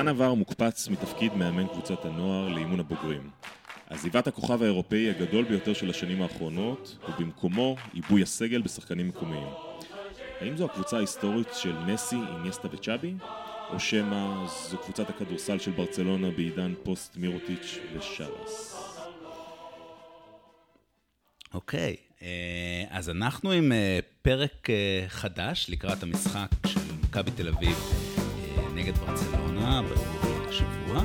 השחקן עבר מוקפץ מתפקיד מאמן קבוצת הנוער לאימון הבוגרים. עזיבת הכוכב האירופאי הגדול ביותר של השנים האחרונות, ובמקומו עיבוי הסגל בשחקנים מקומיים. האם זו הקבוצה ההיסטורית של מסי, איניאסטה וצ'אבי? או שמא זו קבוצת הכדורסל של ברצלונה בעידן פוסט מירוטיץ' ושרס? אוקיי, אה, אז אנחנו עם אה, פרק אה, חדש לקראת המשחק של מכבי תל אביב נגד ברצלונה בשבוע.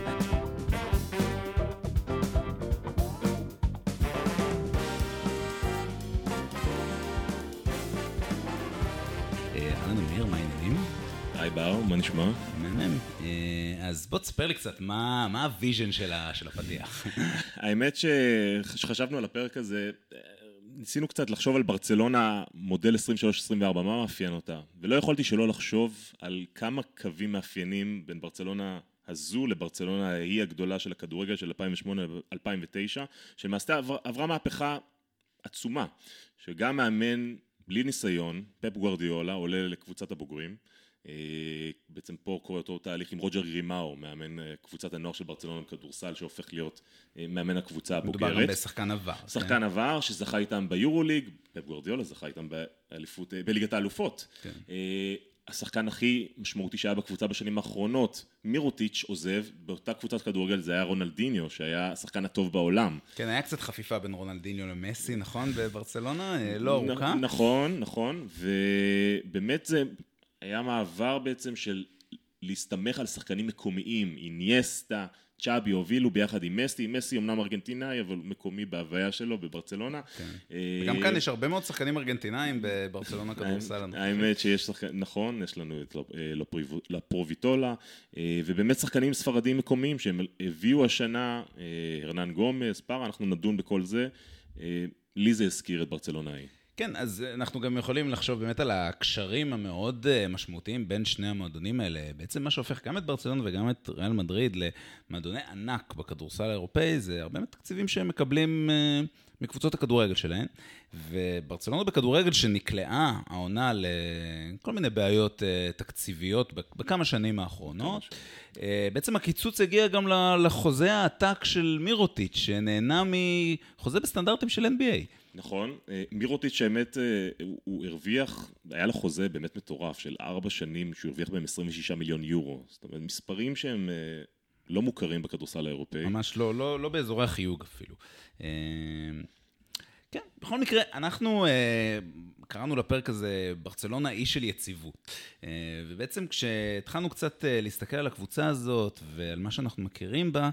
אהלן אמיר, מה העניינים? היי בר, מה נשמע? מהמם. אז בוא תספר לי קצת, מה ה vision של הפתיח? האמת שחשבנו על הפרק הזה, ניסינו קצת לחשוב על ברצלונה מודל 23-24, מה מאפיין אותה? ולא יכולתי שלא לחשוב על כמה קווים מאפיינים בין ברצלונה הזו לברצלונה ההיא הגדולה של הכדורגל של 2008-2009, שלמעשה עבר, עברה מהפכה עצומה, שגם מאמן בלי ניסיון, פפ גוורדיולה, עולה לקבוצת הבוגרים, בעצם פה קורה אותו תהליך עם רוג'ר גרימאו, מאמן אה, קבוצת הנוער של ברצלונה בכדורסל, שהופך להיות אה, מאמן הקבוצה הבוגרת. מדובר גם בשחקן עבר. שחקן כן. עבר, שזכה איתם ביורוליג, פפ גורדיולה זכה איתם באליפות, בליגת האלופות. כן. השחקן הכי משמעותי שהיה בקבוצה בשנים האחרונות, מירוטיץ' עוזב, באותה קבוצת כדורגל זה היה רונלדיניו, שהיה השחקן הטוב בעולם. כן, היה קצת חפיפה בין רונלדיניו למסי, נכון? בברצלונה? לא ארוכה? נכון, נכון, ובאמת זה היה מעבר בעצם של להסתמך על שחקנים מקומיים, אינייסטה, צ'אבי הובילו ביחד עם מסי, מסי אמנם ארגנטינאי, אבל מקומי בהוויה שלו בברצלונה. כן. אה, וגם כאן יש הרבה מאוד שחקנים ארגנטינאים בברצלונה כדורסל. האמת שיש שחקנים, נכון, יש לנו את לפרוביטולה, אה, ובאמת שחקנים ספרדים מקומיים שהם הביאו השנה, אה, הרנן גומס, פארה, אנחנו נדון בכל זה. לי זה הזכיר את ברצלונה ההיא. כן, אז אנחנו גם יכולים לחשוב באמת על הקשרים המאוד אה, משמעותיים בין שני המועדונים האלה. בעצם מה שהופך גם את ברצלונה וגם את ריאל מדריד למועדוני ענק בכדורסל האירופאי, זה הרבה מהתקציבים שהם מקבלים אה, מקבוצות הכדורגל שלהן. וברצלונה בכדורגל שנקלעה העונה לכל מיני בעיות אה, תקציביות בכמה שנים האחרונות. בעצם הקיצוץ הגיע גם לחוזה העתק של מירוטיץ', שנהנה מחוזה בסטנדרטים של NBA. נכון, אה, מירוטיץ' האמת, אה, הוא הרוויח, היה לו חוזה באמת מטורף של ארבע שנים שהוא הרוויח בהם 26 מיליון יורו. זאת אומרת, מספרים שהם אה, לא מוכרים בכדורסל האירופאי. ממש לא, לא, לא באזורי החיוג אפילו. כן, בכל מקרה, אנחנו קראנו לפרק הזה ברצלונה אי של יציבות. ובעצם כשהתחלנו קצת להסתכל על הקבוצה הזאת ועל מה שאנחנו מכירים בה,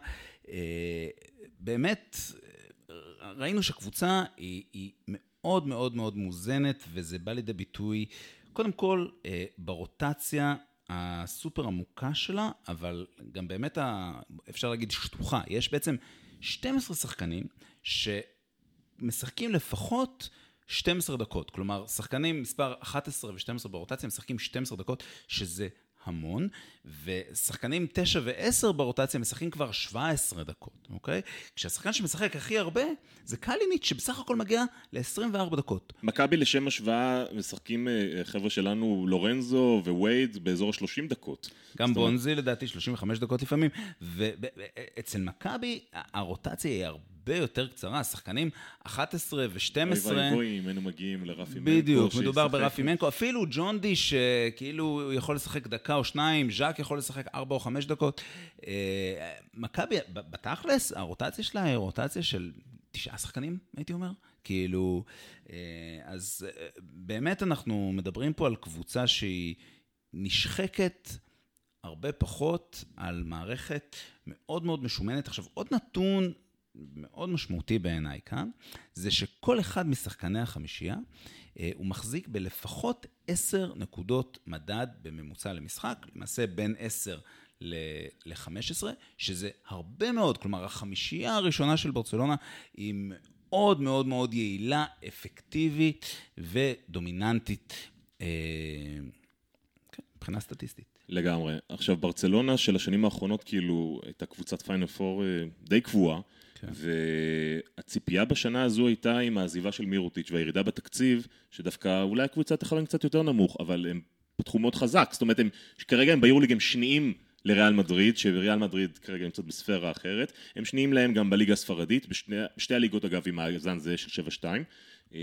באמת ראינו שהקבוצה היא, היא מאוד מאוד מאוד מוזנת, וזה בא לידי ביטוי, קודם כל, אה, ברוטציה הסופר עמוקה שלה, אבל גם באמת, ה, אפשר להגיד, שטוחה. יש בעצם 12 שחקנים שמשחקים לפחות 12 דקות. כלומר, שחקנים מספר 11 ו-12 ברוטציה משחקים 12 דקות, שזה המון, ושחקנים 9 ו-10 ברוטציה משחקים כבר 17 דקות, אוקיי? כשהשחקן שמשחק הכי הרבה זה קליניץ' שבסך הכל מגיע ל-24 דקות. מכבי לשם השוואה משחקים אה, חבר'ה שלנו לורנזו ווייד באזור ה-30 דקות. גם בונזי לדעתי 35 דקות לפעמים, ואצל מכבי הרוטציה היא הרבה... הרבה יותר קצרה, שחקנים 11 ו-12. אוי ואבוי אם היינו מגיעים לרפי מנקו. בדיוק, מדובר ברפי מנקו. אפילו ג'ון די, שכאילו הוא יכול לשחק דקה או שניים, ז'אק יכול לשחק 4 או 5 דקות. אה, מכבי, בתכלס, הרוטציה שלה היא רוטציה של תשעה שחקנים, הייתי אומר. כאילו, אה, אז אה, באמת אנחנו מדברים פה על קבוצה שהיא נשחקת הרבה פחות על מערכת מאוד מאוד משומנת. עכשיו, עוד נתון מאוד משמעותי בעיניי כאן, זה שכל אחד משחקני החמישייה, אה, הוא מחזיק בלפחות 10 נקודות מדד בממוצע למשחק, למעשה בין 10 ל-15, שזה הרבה מאוד, כלומר החמישייה הראשונה של ברצלונה היא מאוד מאוד מאוד יעילה, אפקטיבית ודומיננטית, אה, כן, מבחינה סטטיסטית. לגמרי. עכשיו, ברצלונה של השנים האחרונות, כאילו, הייתה קבוצת פיינל פור אה, די קבועה. כן. והציפייה בשנה הזו הייתה עם העזיבה של מירוטיץ' והירידה בתקציב, שדווקא אולי הקבוצה תכוון קצת יותר נמוך, אבל הם פתחו מאוד חזק, זאת אומרת, הם, כרגע הם ביורליג הם שניים לריאל מדריד, שריאל מדריד כרגע נמצאת בספירה אחרת. הם שניים להם גם בליגה הספרדית, בשתי הליגות אגב עם מאזן זה של 7-2. אה,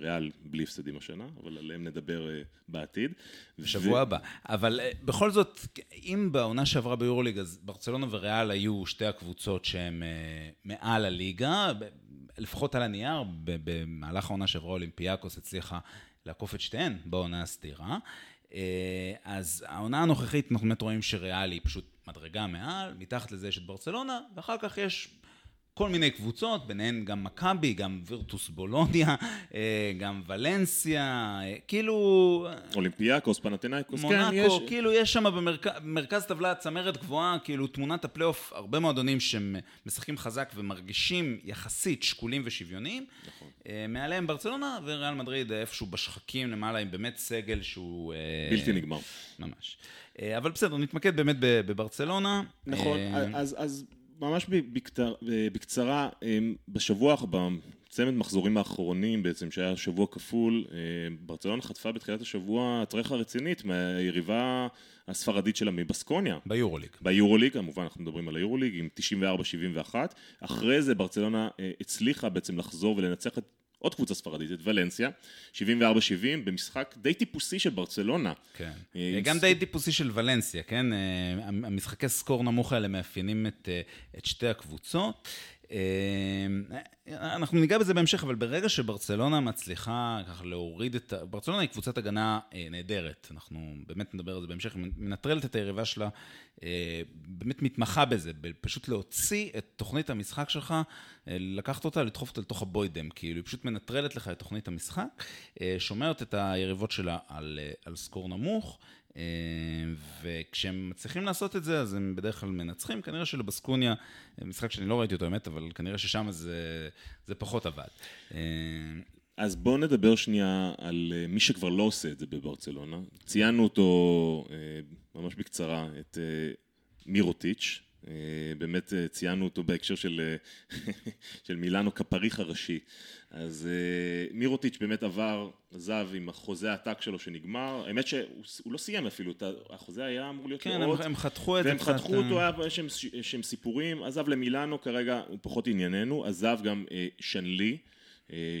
ריאל בלי הפסדים השנה, אבל עליהם נדבר אה, בעתיד. בשבוע ו... הבא. אבל אה, בכל זאת, אם בעונה שעברה ביורוליג, אז ברצלונה וריאל היו שתי הקבוצות שהן מעל הליגה, לפחות על הנייר, במהלך העונה שעברה אולימפיאקוס הצליחה לעקוף את שתיהן בעונה הסדירה. אז העונה הנוכחית, אנחנו באמת רואים שריאל היא פשוט מדרגה מעל, מתחת לזה יש את ברצלונה, ואחר כך יש כל מיני קבוצות, ביניהן גם מכבי, גם וירטוס בולוניה, אה, גם ולנסיה, אה, כאילו... אולימפיאקוס, פנתנאיקוס, כן, יש... מונאקו, כאילו יש שם במרכז טבלה צמרת גבוהה, כאילו תמונת הפלייאוף, הרבה מועדונים שמשחקים חזק ומרגישים יחסית שקולים ושוויוניים. נכון. אה, מעליהם ברצלונה וריאל מדריד איפשהו בשחקים למעלה עם באמת סגל שהוא... בלתי נגמר. ממש. אבל בסדר, נתמקד באמת בברצלונה. נכון, אז... אז... ממש בקצר, בקצרה, אמ, בשבוע, בצמד מחזורים האחרונים בעצם, שהיה שבוע כפול, אמ, ברצלונה חטפה בתחילת השבוע טרחה רצינית מהיריבה הספרדית שלה מבסקוניה. ביורוליג. ביורוליג, כמובן אנחנו מדברים על היורוליג, עם 94-71. אחרי זה ברצלונה אה, הצליחה בעצם לחזור ולנצח את עוד קבוצה ספרדית, את ולנסיה, 74-70, במשחק די טיפוסי של ברצלונה. כן, אה, גם די טיפוסי של ולנסיה, כן? אה, המשחקי סקור נמוך האלה מאפיינים את, אה, את שתי הקבוצות. אנחנו ניגע בזה בהמשך, אבל ברגע שברצלונה מצליחה ככה להוריד את... ברצלונה היא קבוצת הגנה נהדרת, אנחנו באמת נדבר על זה בהמשך, היא מנטרלת את היריבה שלה, באמת מתמחה בזה, פשוט להוציא את תוכנית המשחק שלך, לקחת אותה, לדחוף אותה לתוך הבוידם, כאילו היא פשוט מנטרלת לך את תוכנית המשחק, שומרת את היריבות שלה על, על סקור נמוך. אה, וכשהם מצליחים לעשות את זה, אז הם בדרך כלל מנצחים. כנראה שלבסקוניה, משחק שאני לא ראיתי אותו, האמת, אבל כנראה ששם זה, זה פחות עבד. אה, אז בואו נדבר שנייה על אה, מי שכבר לא עושה את זה בברצלונה. ציינו אותו ממש בקצרה, את מירוטיץ', באמת ציינו אותו בהקשר של, של מילאנו כפריך הראשי. אז מירוטיץ' באמת עבר, עזב עם החוזה העתק שלו שנגמר, האמת שהוא לא סיים אפילו, החוזה היה אמור להיות כן, הם, הם חתכו את זה קצת. והם חתכו אותו, אה. היה שם, שם סיפורים, עזב למילאנו, כרגע הוא פחות ענייננו, עזב גם שנלי.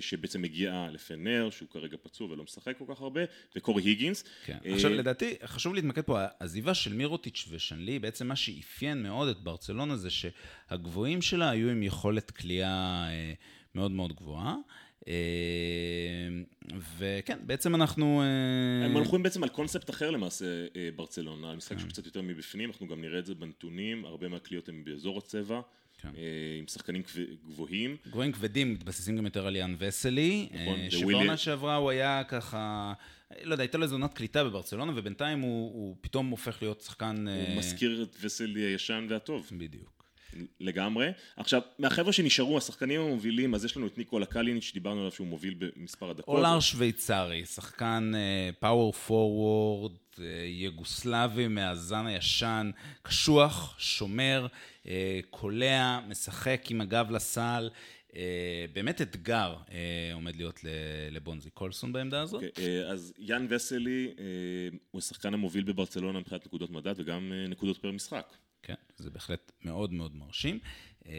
שבעצם הגיע לפנר, שהוא כרגע פצוע ולא משחק כל כך הרבה, וקורי היגינס. כן. עכשיו לדעתי, חשוב להתמקד פה, העזיבה של מירוטיץ' ושנלי, בעצם מה שאפיין מאוד את ברצלונה זה שהגבוהים שלה היו עם יכולת כליאה מאוד מאוד גבוהה. אה, וכן, בעצם אנחנו... אה, הם הולכים בעצם על קונספט אחר למעשה, אה, ברצלונה, על משחק שהוא קצת יותר מבפנים, אנחנו גם נראה את זה בנתונים, הרבה מהקליעות הן באזור הצבע. כן. עם שחקנים גבוהים. גבוהים כבדים, מתבססים גם יותר על יאן וסלי. נכון, שבעונה שעברה הוא היה ככה, לא יודע, הייתה לו איזו עונת קליטה בברצלונה, ובינתיים הוא, הוא פתאום הופך להיות שחקן... הוא מזכיר את וסלי הישן והטוב. בדיוק. לגמרי. עכשיו, מהחבר'ה שנשארו, השחקנים המובילים, אז יש לנו את ניקולה קליניץ', שדיברנו עליו שהוא מוביל במספר הדקות. אולר שוויצרי, שחקן פאוור uh, פורוורד, uh, יגוסלבי מהזן הישן, קשוח, שומר, קולע, משחק עם הגב לסל. Uh, באמת אתגר אה, עומד להיות לבונזי קולסון בעמדה הזאת. Okay, אוקיי, אז יאן וסלי הוא השחקן המוביל בברצלונה מבחינת נקודות מדד וגם נקודות פר משחק. כן, זה בהחלט מאוד מאוד מרשים. אה,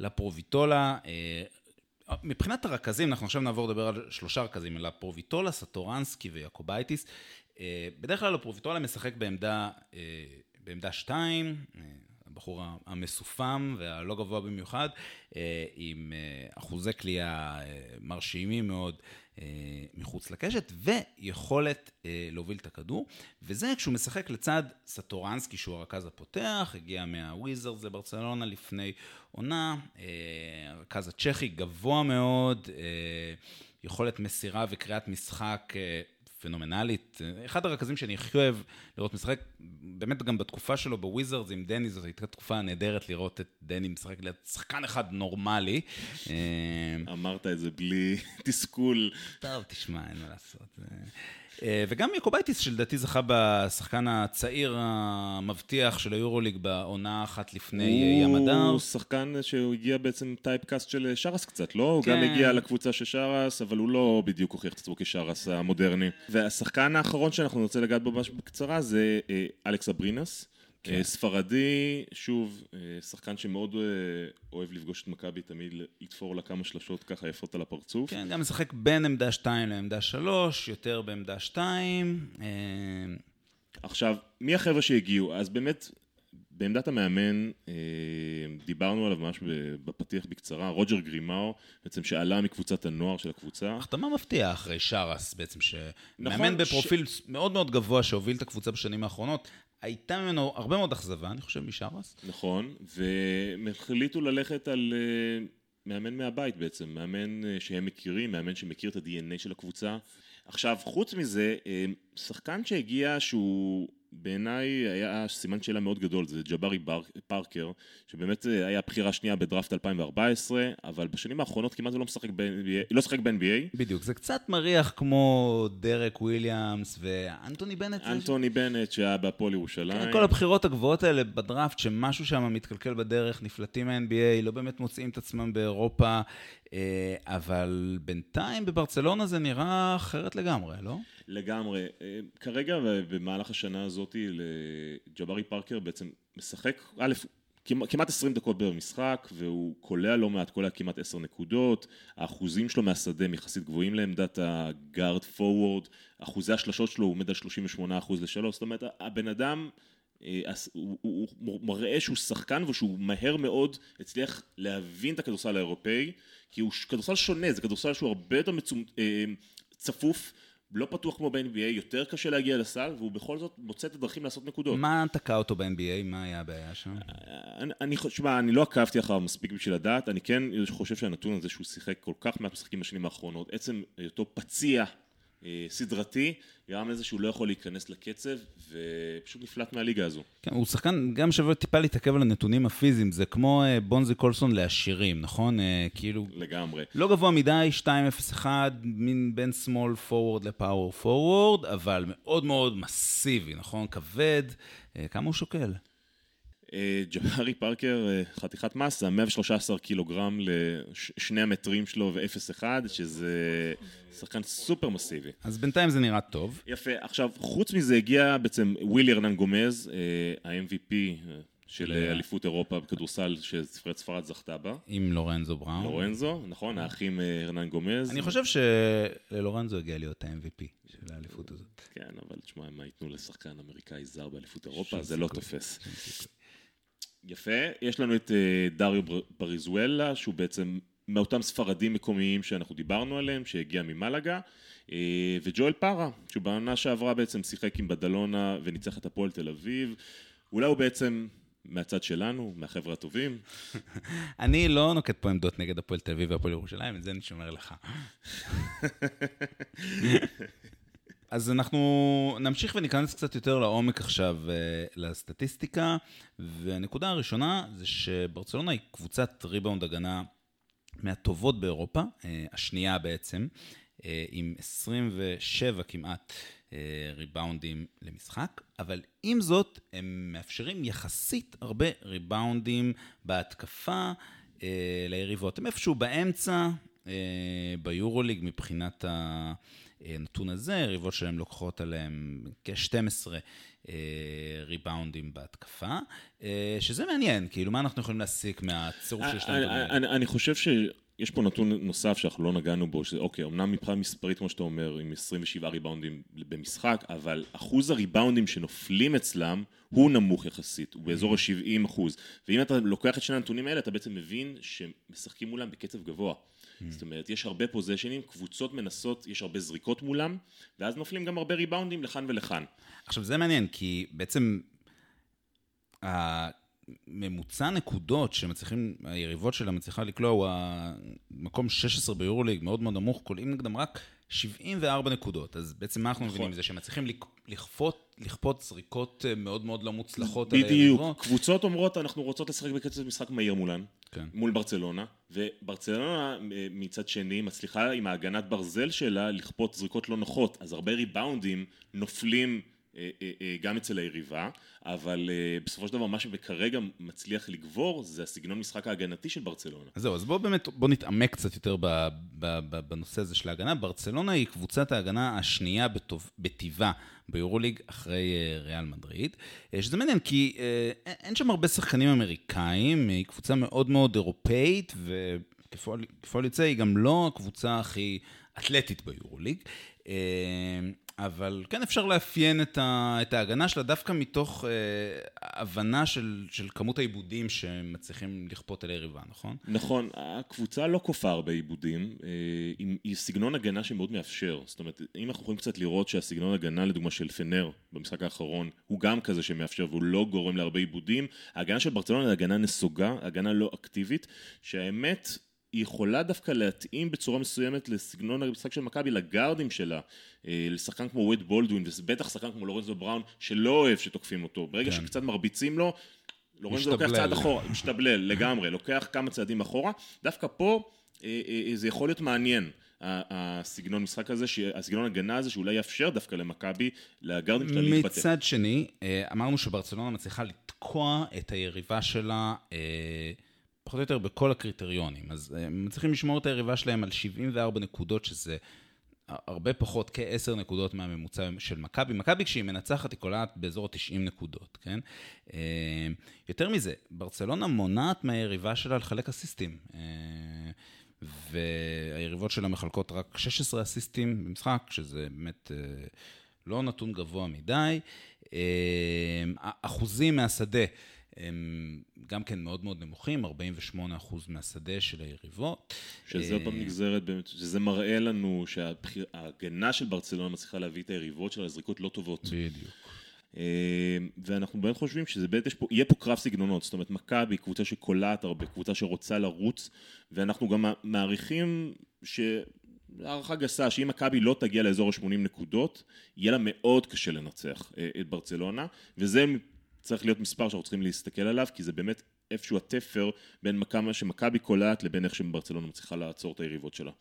לפרוביטולה, אה, מבחינת הרכזים, אנחנו עכשיו נעבור לדבר על שלושה רכזים, לפרוביטולה, סטורנסקי ויעקובייטיס. אה, בדרך כלל לפרוביטולה משחק בעמדה, בעמדה שתיים, הבחור המסופם והלא גבוה במיוחד, עם אחוזי כליאה מרשימים מאוד. אה, מחוץ לקשת, ויכולת אה, להוביל את הכדור, וזה כשהוא משחק לצד סטורנסקי, שהוא הרכז הפותח, הגיע מהוויזרס לברצלונה לפני עונה, אה, הרכז הצ'כי גבוה מאוד, יכולת מסירה וקריאת משחק פנומנלית. אחד הרכזים שאני הכי אוהב לראות משחק, באמת גם בתקופה שלו בוויזרדס עם דני, זאת הייתה תקופה נהדרת לראות את דני משחק ליד שחקן אחד נורמלי. אמרת את זה בלי תסכול. טוב, תשמע, אין מה לעשות. אה, וגם יוקובייטיס שלדעתי זכה בשחקן הצעיר המבטיח של היורוליג בעונה אחת לפני ים מדר. הוא שחקן שהוא הגיע בעצם typecast של שרס קצת, לא? הוא גם כן. הגיע לקבוצה של שרס, אבל הוא לא בדיוק הוכיח את עצמו כשרס המודרני. והשחקן האחרון שאנחנו נרצה לגעת בו ממש בקצרה זה אה, אלכס אברינס. כן. אה, ספרדי, שוב, אה, שחקן שמאוד אוהב לפגוש את מכבי, תמיד לתפור לה כמה שלשות ככה יפות על הפרצוף. כן, גם משחק בין עמדה 2 לעמדה 3, יותר בעמדה 2. עכשיו, מי החבר'ה שהגיעו? אז באמת, בעמדת המאמן, אה, דיברנו עליו ממש בפתיח בקצרה, רוג'ר גרימאו, בעצם שעלה מקבוצת הנוער של הקבוצה. החתמה מפתיעה אחרי שרס בעצם, שמאמן נכון, בפרופיל ש... מאוד מאוד גבוה שהוביל את הקבוצה בשנים האחרונות. הייתה ממנו הרבה מאוד אכזבה, אני חושב, משרס. נכון, והם החליטו ללכת על אה, מאמן מהבית בעצם, מאמן אה, שהם מכירים, מאמן שמכיר את ה-DNA של הקבוצה. עכשיו, חוץ מזה, שחקן שהגיע שהוא... בעיניי היה סימן שאלה מאוד גדול, זה ג'בארי פארקר, שבאמת אה, היה בחירה שנייה בדראפט 2014, אבל בשנים האחרונות כמעט לא משחק ב-NBA, לא שחק ב-NBA. בדיוק, זה קצת מריח כמו דרק וויליאמס ואנטוני בנט. אנטוני בנט שהיה בהפועל ירושלים. כן, כל הבחירות הגבוהות האלה בדראפט, שמשהו שם מתקלקל בדרך, נפלטים מה-NBA, לא באמת מוצאים את עצמם באירופה, אה, אבל בינתיים בברצלונה זה נראה אחרת לגמרי, לא? לגמרי. אה, כרגע, במהלך השנה הזאת, לג'בארי פארקר בעצם משחק, א', כמעט 20 דקות במשחק, והוא קולע לא מעט, קולע כמעט 10 נקודות, האחוזים שלו מהשדה יחסית גבוהים לעמדת הגארד פורוורד, אחוזי השלשות שלו הוא עומד על 38 אחוז לשלוש, זאת אומרת, הבן אדם... אה, הוא, הוא, הוא מראה שהוא שחקן ושהוא מהר מאוד הצליח להבין את הכדורסל האירופאי כי הוא כדורסל שונה, זה כדורסל שהוא הרבה יותר מצומ... אה, צפוף לא פתוח כמו ב-NBA, יותר קשה להגיע לסל, והוא בכל זאת מוצא את הדרכים לעשות נקודות. מה תקע אותו ב-NBA? מה היה הבעיה שם? אני, אני שמע, אני לא עקבתי אחריו מספיק בשביל לדעת, אני כן חושב שהנתון הזה שהוא שיחק כל כך מעט משחקים בשנים האחרונות, עצם היותו פציע אה, סדרתי, גרם לזה שהוא לא יכול להיכנס לקצב, ופשוט נפלט מהליגה הזו. כן, הוא שחקן, גם שווה טיפה להתעכב על הנתונים הפיזיים, זה כמו אה, בונזי קולסון לעשירים, נכון? אה, כאילו... לגמרי. לא גבוה מדי, 2.01, מין בין small forward לפאוור forward, אבל מאוד מאוד מסיבי, נכון? כבד. כמה הוא שוקל? אה, ג'בארי פארקר, אה, חתיכת מסה, 113 קילוגרם לשני המטרים שלו ו-0-1, שזה שחקן סופר מסיבי. אז בינתיים זה נראה טוב. יפה. עכשיו, חוץ מזה הגיע בעצם ווילי ארנן גומז, אה, ה-MVP של אליפות אירופה בכדורסל שספרד ספרד זכתה בה. עם לורנזו בראון. לורנזו, נכון, האחים ארנן גומז. אני חושב שללורנזו הגיע להיות ה-MVP של האליפות הזאת. כן, אבל תשמע, אם ייתנו לשחקן אמריקאי זר באליפות אירופה, זה לא תופס. יפה, יש לנו את אה, דריו בריזואלה, שהוא בעצם מאותם ספרדים מקומיים שאנחנו דיברנו עליהם, שהגיע ממלגה, אה, וג'ואל פארה, שהוא בעונה שעברה בעצם שיחק עם בדלונה וניצח את הפועל תל אביב. אולי הוא בעצם מהצד שלנו, מהחבר'ה הטובים. אני לא נוקט פה עמדות נגד הפועל תל אביב והפועל ירושלים, את זה אני שומר לך. אז אנחנו נמשיך וניכנס קצת יותר לעומק עכשיו uh, לסטטיסטיקה, והנקודה הראשונה זה שברצלונה היא קבוצת ריבאונד הגנה מהטובות באירופה, uh, השנייה בעצם, uh, עם 27 כמעט ריבאונדים למשחק, אבל עם זאת הם מאפשרים יחסית הרבה ריבאונדים בהתקפה ליריבות. הם איפשהו באמצע, ביורוליג מבחינת. הנתון הזה, יריבות שלהם לוקחות עליהם כ-12 אה, ריבאונדים בהתקפה, אה, שזה מעניין, כאילו, מה אנחנו יכולים להסיק מהצירוף שני הנתונים האלה? אני חושב שיש פה נתון נוסף שאנחנו לא נגענו בו, שזה אוקיי, אמנם מבחינה מספרית, כמו שאתה אומר, עם 27 ריבאונדים במשחק, אבל אחוז הריבאונדים שנופלים אצלם הוא נמוך יחסית, הוא באזור ה-70 אחוז. ואם אתה לוקח את שני הנתונים האלה, אתה בעצם מבין שמשחקים מולם בקצב גבוה. זאת אומרת, יש הרבה פוזיישנים, קבוצות מנסות, יש הרבה זריקות מולם, ואז נופלים גם הרבה ריבאונדים לכאן ולכאן. עכשיו, זה מעניין, כי בעצם הממוצע נקודות שמצליחים, היריבות שלה מצליחה לקלוע הוא המקום 16 ביורוליג, מאוד מאוד נמוך, קולעים נגדם רק 74 נקודות. אז בעצם מה אנחנו נכון. מבינים מזה? שהם מצליחים לכפות, לכפות זריקות אה, מאוד מאוד לא מוצלחות על היריבות? בדיוק. קבוצות אומרות, אנחנו רוצות לשחק בקצב משחק מהיר מולן, כן. מול ברצלונה, וברצלונה אה, מצד שני מצליחה עם ההגנת ברזל שלה לכפות זריקות לא נוחות, אז הרבה ריבאונדים נופלים גם אצל היריבה, אבל בסופו של דבר מה שכרגע מצליח לגבור זה הסגנון משחק ההגנתי של ברצלונה. אז זהו, אז בואו באמת, בואו נתעמק קצת יותר בנושא הזה של ההגנה. ברצלונה היא קבוצת ההגנה השנייה בטבעה ביורוליג אחרי ריאל מדריד, שזה מעניין כי אין שם הרבה שחקנים אמריקאים, היא קבוצה מאוד מאוד אירופאית, וכפועל יוצא היא גם לא הקבוצה הכי אתלטית ביורוליג. אבל כן אפשר לאפיין את, ה, את ההגנה שלה דווקא מתוך אה, הבנה של, של כמות העיבודים שמצליחים לכפות על היריבה, נכון? נכון, הקבוצה לא כופה הרבה עיבודים, אה, היא, היא סגנון הגנה שמאוד מאפשר. זאת אומרת, אם אנחנו יכולים קצת לראות שהסגנון הגנה לדוגמה של פנר במשחק האחרון הוא גם כזה שמאפשר והוא לא גורם להרבה עיבודים, ההגנה של ברצלונה היא הגנה נסוגה, הגנה לא אקטיבית, שהאמת... היא יכולה דווקא להתאים בצורה מסוימת לסגנון המשחק של מכבי, לגארדים שלה, אה, לשחקן כמו ווייד בולדווין, ובטח שחקן כמו לורנזו בראון, שלא אוהב שתוקפים אותו. ברגע כן. שקצת מרביצים לו, לורנזו לוקח צעד אחורה, משתבלל לגמרי, לוקח כמה צעדים אחורה. דווקא פה אה, אה, זה יכול להיות מעניין. הסגנון משחק הזה, הסגנון הגנה הזה שאולי יאפשר דווקא למכבי, לגארדים שלה להתבטא. מצד שני, אמרנו שברצלונה מצליחה לתקוע את היריבה שלה פחות או יותר בכל הקריטריונים. אז אה, הם צריכים לשמור את היריבה שלהם על 74 נקודות, שזה הרבה פחות, כ-10 נקודות מהממוצע של מכבי. מכבי כשהיא מנצחת היא קולעת באזור ה-90 נקודות, כן? אה, יותר מזה, ברצלונה מונעת מהיריבה שלה לחלק אסיסטים. אה, והיריבות שלה מחלקות רק 16 אסיסטים במשחק, שזה באמת לא נתון גבוה מדי. אחוזים מהשדה הם גם כן מאוד מאוד נמוכים, 48% מהשדה של היריבות. שזה עוד פעם אה, נגזרת, שזה מראה לנו שההגנה של ברצלונה מצליחה להביא את היריבות שלה לזריקות לא טובות. בדיוק. אה, ואנחנו באמת חושבים שזה באמת, יש פה, יהיה פה קרב סגנונות, זאת אומרת מכבי, קבוצה שקולעת הרבה, קבוצה שרוצה לרוץ, ואנחנו גם מעריכים ש... הערכה גסה, שאם מכבי לא תגיע לאזור ה-80 נקודות, יהיה לה מאוד קשה לנצח אה, את ברצלונה, וזה צריך להיות מספר שאנחנו צריכים להסתכל עליו, כי זה באמת איפשהו התפר בין כמה שמכבי קולעת לבין איך שברצלונה מצליחה לעצור את היריבות שלה.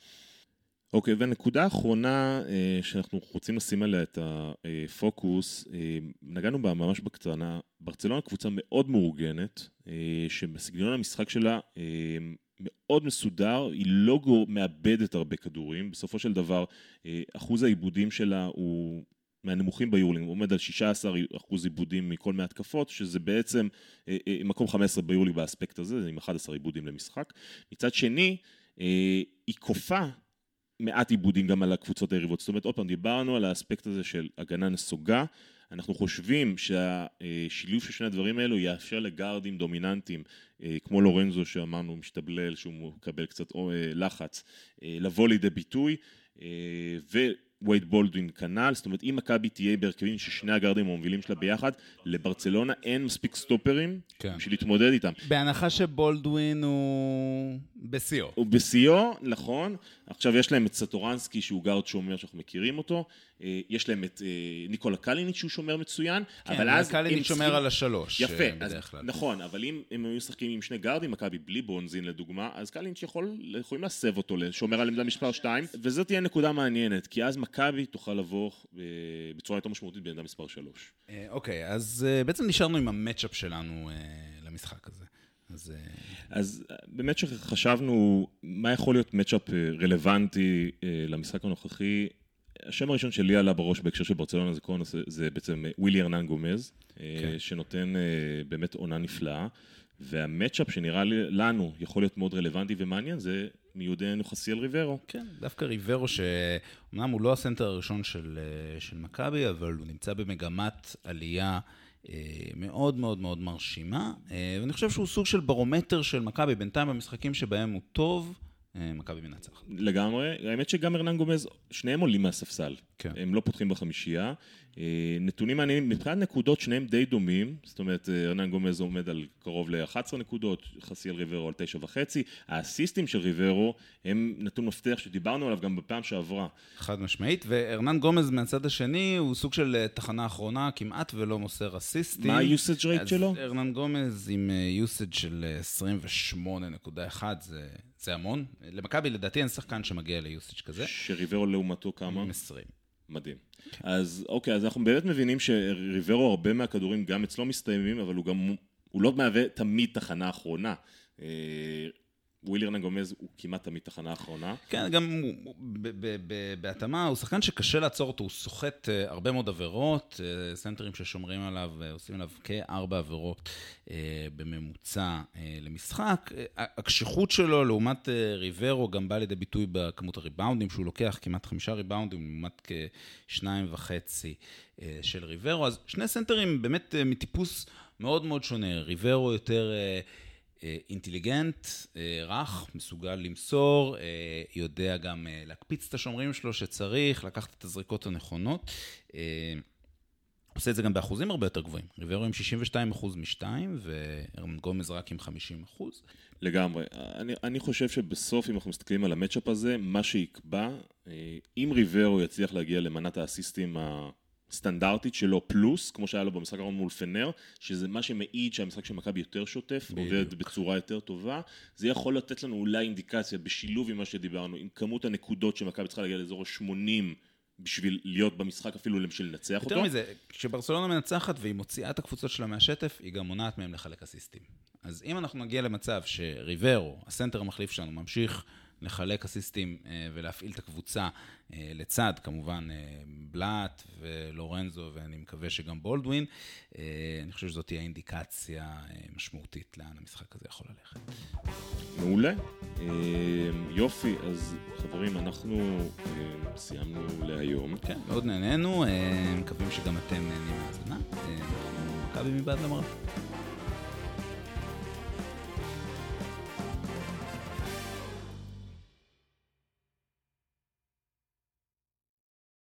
אוקיי, והנקודה האחרונה אה, שאנחנו רוצים לשים עליה את הפוקוס, אה, נגענו בה ממש בקטנה, ברצלונה קבוצה מאוד מאורגנת, אה, שבסגנון המשחק שלה מאוד מסודר, היא לא מאבדת הרבה כדורים, בסופו של דבר אחוז העיבודים שלה הוא מהנמוכים ביורלינג, הוא עומד על 16 אחוז עיבודים מכל מהתקפות, שזה בעצם אה, אה, מקום 15 ביורלינג באספקט הזה, עם 11 עיבודים למשחק. מצד שני, אה, היא כופה מעט עיבודים גם על הקבוצות היריבות. זאת אומרת, עוד פעם, דיברנו על האספקט הזה של הגנה נסוגה. אנחנו חושבים שהשילוב של שני הדברים האלו יאפשר לגארדים דומיננטיים, כמו לורנזו שאמרנו, משתבלל, שהוא מקבל קצת לחץ, לבוא לידי ביטוי. ו... וייד בולדווין כנ"ל, זאת אומרת אם מכבי תהיה בהרכבים ששני הגארדים המובילים שלה ביחד, לברצלונה אין מספיק סטופרים כן. בשביל להתמודד איתם. בהנחה שבולדווין הוא בשיאו. הוא בשיאו, נכון. עכשיו יש להם את סטורנסקי שהוא גארד שומר שאנחנו מכירים אותו, אה, יש להם את אה, ניקולה קליניץ' שהוא שומר מצוין, כן, אבל אז... כן, קליניץ' שומר על השלוש. יפה, אה, אז, נכון, אבל אם הם היו משחקים עם שני גארדים, מכבי בלי בונזין לדוגמה, אז קליניץ' יכול, יכולים להסב אותו לשומר על עמדה מספר 2, וזאת תהיה נקודה מעניינת, כי אז מכבי תוכל לבוא בצורה יותר משמעותית בעמדה מספר 3. אוקיי, אז בעצם נשארנו עם המצ'אפ שלנו למשחק הזה. אז... אז באמת שחשבנו מה יכול להיות מצ'אפ רלוונטי למשחק הנוכחי, השם הראשון שלי עלה בראש בהקשר של ברצלונה זה, נושא, זה בעצם ווילי ארנן גומז, אה, כן. שנותן אה, באמת עונה נפלאה, והמצ'אפ שנראה לנו יכול להיות מאוד רלוונטי ומעניין זה מיודענו חסיאל ריברו. כן, דווקא ריברו שאומנם הוא לא הסנטר הראשון של, אה, של מכבי, אבל הוא נמצא במגמת עלייה. מאוד מאוד מאוד מרשימה, ואני חושב שהוא סוג של ברומטר של מכבי, בינתיים במשחקים שבהם הוא טוב, אה, מכבי מנצחת. לגמרי, האמת שגם ארנן גומז, שניהם עולים מהספסל. כן. הם לא פותחים בחמישייה. אה, נתונים מעניינים, מבחינת נקודות שניהם די דומים, זאת אומרת אה, ארנן גומז עומד על קרוב ל-11 נקודות, חסיאל ריברו על 9 וחצי, האסיסטים של ריברו הם נתון מפתח שדיברנו עליו גם בפעם שעברה. חד משמעית, וארנן גומז מהצד השני הוא סוג של תחנה אחרונה, כמעט ולא מוסר אסיסטים. מה ה-usage rate שלו? ארנן גומז עם usage של 28.1 זה... זה המון. למכבי לדעתי אין שחקן שמגיע ליוסאג' כזה. שריברו לעומתו כמה? 20. מדהים. אז אוקיי, אז אנחנו באמת מבינים שריברו, הרבה מהכדורים גם אצלו מסתיימים, אבל הוא גם, הוא לא מהווה תמיד תחנה אחרונה. ווילי ארנן גומז הוא כמעט תמיד תחנה אחרונה. כן, גם בהתאמה, הוא שחקן שקשה לעצור אותו, הוא סוחט אה, הרבה מאוד עבירות, אה, סנטרים ששומרים עליו, אה, עושים עליו כארבע עבירות בממוצע למשחק. הקשיחות שלו לעומת ריברו גם בא לידי ביטוי בכמות הריבאונדים שהוא לוקח, כמעט חמישה ריבאונדים לעומת כשניים וחצי של ריברו, אז שני סנטרים באמת מטיפוס מאוד מאוד שונה, ריברו יותר... אה, אינטליגנט, אה, רך, מסוגל למסור, אה, יודע גם להקפיץ את השומרים שלו שצריך, לקחת את הזריקות הנכונות. עושה את זה גם באחוזים הרבה יותר גבוהים. ריברו עם 62 אחוז משתיים, וגומז רק עם 50 אחוז. לגמרי. אני, אני חושב שבסוף, אם אנחנו מסתכלים על המצ'אפ הזה, מה שיקבע, אם ריברו יצליח להגיע למנת האסיסטים ה... סטנדרטית שלו פלוס, כמו שהיה לו במשחק האחרון מול פנר, שזה מה שמעיד שהמשחק של מכבי יותר שוטף, בדיוק. עובד בצורה יותר טובה. זה יכול לתת לנו אולי אינדיקציה בשילוב עם מה שדיברנו, עם כמות הנקודות שמכבי צריכה להגיע לאזור ה-80 בשביל להיות במשחק אפילו בשביל לנצח יותר אותו. יותר מזה, כשברצלונה מנצחת והיא מוציאה את הקבוצות שלה מהשטף, היא גם מונעת מהם לחלק אסיסטים. אז אם אנחנו נגיע למצב שריברו, הסנטר המחליף שלנו, ממשיך לחלק אסיסטים אה, ולהפעיל את הקבוצה אה, לצד, כמובן, אה, בלאט ולורנזו, ואני מקווה שגם בולדווין. אני חושב שזאת תהיה אינדיקציה משמעותית לאן המשחק הזה יכול ללכת. מעולה. יופי, אז חברים, אנחנו סיימנו להיום. כן, מאוד נהנינו, מקווים שגם אתם נהנים מהאזנה. אנחנו מכבי מבעד למראה.